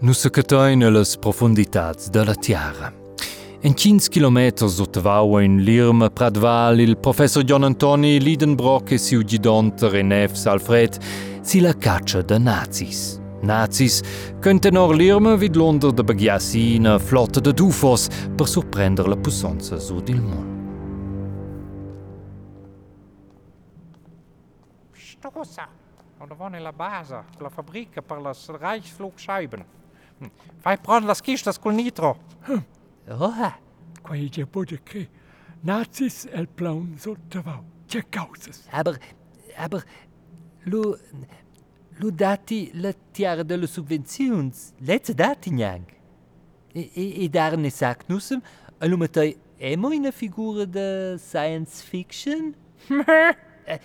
Nu secatoi nellas profunditads della Tiara. En 15 km sottavau in Lirma Pradval il professor John Antoni Lidenbrock e siu gidont Renef Alfred si la caccia da nazis. Nazis könnten or Lirma vid Londra de bagiassi flotta de Dufos per surprender la pussonza su dil mond. Stossa, oder war nella base, la fabbrica per le Reichsflugscheiben. Fai prendre las quistas col nitro. Oh. Quae je bude che nazis el plaun sottavau. Che causas? Aber, aber, lu, lu dati la tiara de la subvenzions, leze dati niang. E, e, e darne sagt nussem, lu matai emo in a figura de science fiction? Eh,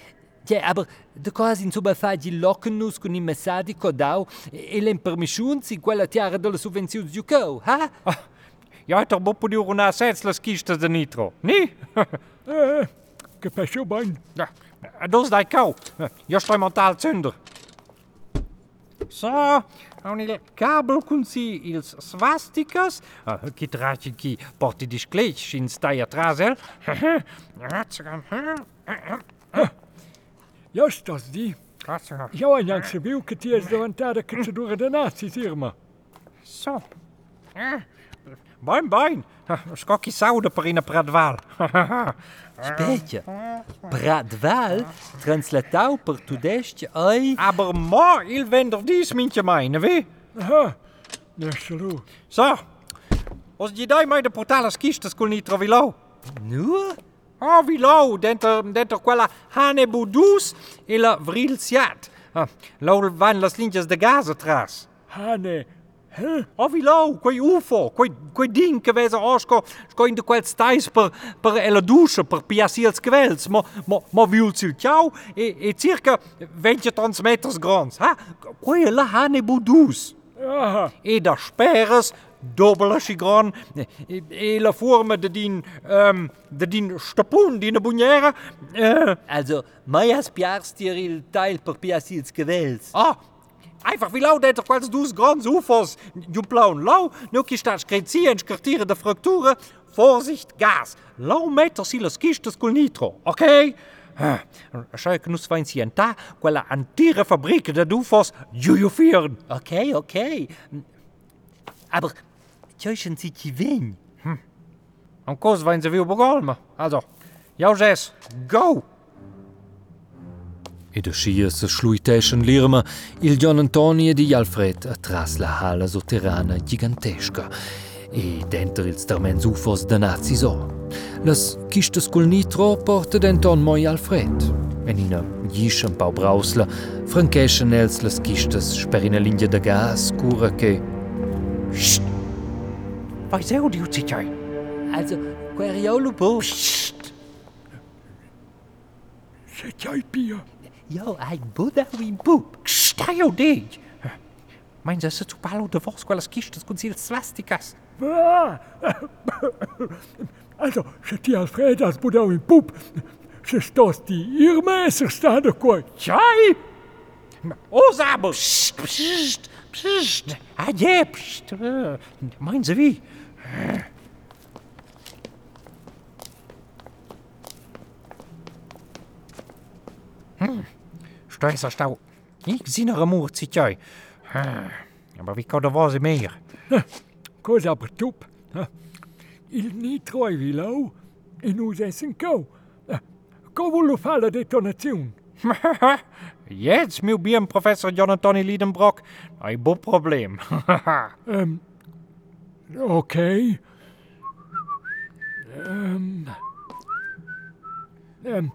Ja, aber da quasi insomma fa di locnus con i messadi codau e l'en permissions in quella tiara della subvenzione di Ucau, ha? Ah, ja, doch bo podio setz, setzlas kistas de nitro, ni? eh, che pesce bain. Ja, ah, dos dai kau, jo stoi montal zünder. So, on il kabel kun si ils svastikas, ki ah, traci ki porti discleci in stai atrasel. Jostas die. Ja, jak się biłki ty jest dołączarek, czy de nazi firma. So. Boin, boin. Skoki saude parina Pradval. Spetje. Pradval, translatau per tudestje ei. Aber mo, il wender dies mintje meine, wie? Aha. Ja, salu. So. Als die daar mij de portales kiest, dat kon niet trovilo. Nu? Oh, vilo, dentro, dentro quella Hanebudus e la Vrilsiat. Ah, Lo van las lintjes de gas atrás. Hane. Huh? Oh, vilo, quei UFO, quei, quei ding che vese osco, sco in de quel stais per, per ella douche, per piassi els quels, mo, mo, mo viul sil ciao, e, e circa 20 tons meters grons, ha? Quei è la Hanebudus. Aha. E da speres, dobbele chigron, e, e la forma de din, um, de din stapun, din buniera, eh, Also, mai has piars dir il teil per piasils gewels. Ah, einfach wie lau dentro quels dus grans ufos, ju blaun lau, nu ki staat screzi en scartieren de fracturen, Vorsicht, gas, lau meter si las kistas col nitro, ok? Ah, Schau che nus vain sienta, quella antiche fabbrica de ufos, giuio fieren. Okay, okay. Aber, tjöchen sie die wen? An kos vain se viu begalma. Also, jau jes, go! E de scia se schluiteschen Lirma il John Antoni e di Alfred atras la hala sotterrana gigantesca e dentro ils termens ufos de nazis o. Las kistas col nitro porta denton moi Alfred. En ina gischem pau brausla, francheschen els las kistas sper ina linja de gas cura che... Mas é o Liu Zhijai. Also, qual é o Lupo? Psst! Zhijai Pia. Jo, ai Buddha wim Boop. Staio dei! Mas essa tu palo de vós com elas quistas com as svásticas. Ah! Also, se ti Alfredas Buddha wim Boop, se stos ti Irma esser stade coi. Tchai! Os abos! Psst! Psst! Psst! Adje! Psst! Meinen Sie wie? Hmm. Stau. Nikt zinnere moertje. Maar wie kan er was meer? Koos op het. Il nitro trooi wilo. In hoe zijn zijn kou. Kou wil vallen de tonatie. Jetzt, mijn bien professor Jonathan Liedenbrock. Nou, Ein bob probleem. Ehm, okay. Ähm, ähm,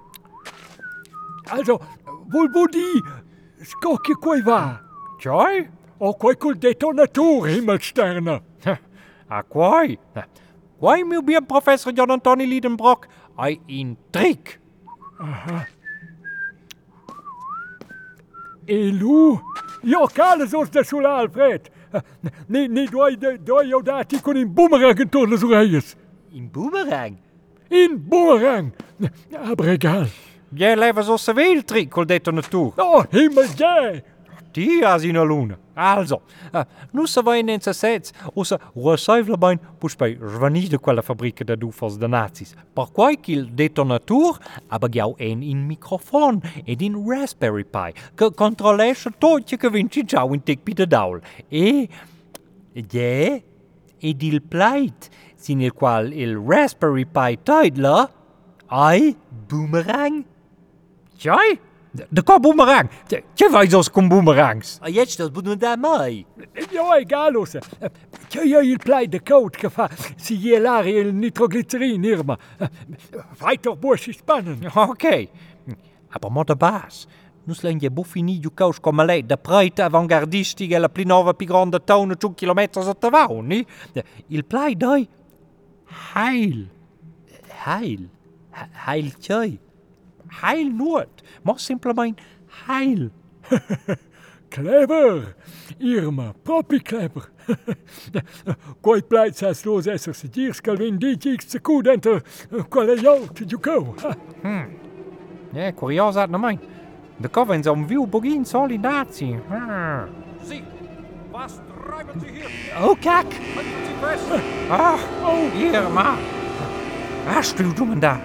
also, vol vuol di scocchi quai va? Tjai? O quai col detonatore, Himmelsterne? Ah, quai? Quai, meu bien professor John Antoni Liedenbrock. Ein in trick. E lu? Io cale sos da sulla Alfred. Nee, nee, doe jou daar die kon in boomerang en tolle zo is. In boemerang? In boomerang. Aber egal. Jij leven zoals ze wil, Trick, al dit naartoe. Oh, hemel, jij. Die ha sina luna. Also, uh, nu se vai in enza sets, o se receivla bain pus bei svanide quella fabrica da dufos da nazis. Per quai qu'il detonatur, aber giau en in microfon ed in Raspberry Pi, che controllesce tutto che vinci giau in tic pida daul. E, yeah, ed il plate, sin il qual il Raspberry Pi toidla, ai boomerang. Tjai? Daqui boomerang. Que vais aos com boomerangs? Ah, jetzt das budem da mai. Ja, egal, ouça. Que eu il play de coat que fa si je lar il nitroglycerin irma. Weiter bursch spannend. Okay. Aber mo da bas. Nus len je buffi ni ju caus come lei da praita avantgardistica la plinova pi grande tauna tu kilometri sotto vauni. Il play dai heil. Heil. Heil tjoi heil Nord. Mas simplesmente heil. Clever, Irma, Papi Kleber. Quite blij als los die diers calvin ditix se cud enter qual to go. Hm. Ja, curiosat nou mein. De covens om viu bogin soli nazi. Was treiben ze hier? Oh, kak. Ach, oh, Irma. Was tut du denn da?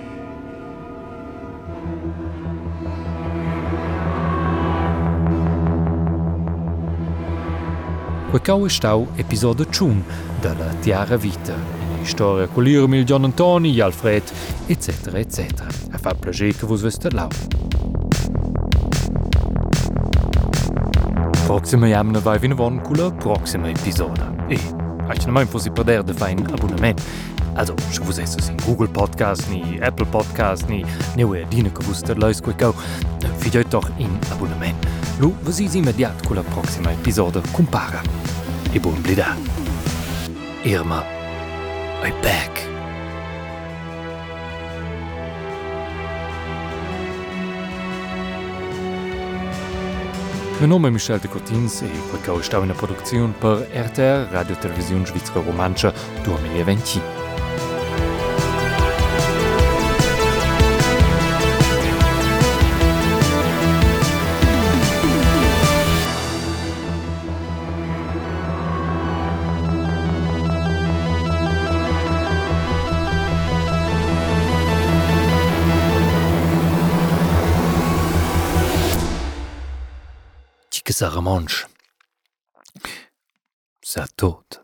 Quecau stau episodio 1 della Tiara Vita. Una storia con l'Irma, il John Antoni, Alfred, eccetera, eccetera. A fa piacere che vos veste lau. Proxima jamna vai vin von con la proxima episoda. E, aici non mai fossi perder de fai un abonnement. Also, se vos in Google Podcast, ni Apple Podcast, ni neue Dine che vos leus quecau, fidiot doch in abonnement. Lu, vos is immediat con la proxima episoda compara. E buon blida. Irma, I back. Mein nome è Michel de Cortins e quel che è una produzione per RTR Radio Televisione Svizzera Romancia 2020. que ça remanche. Ça tote.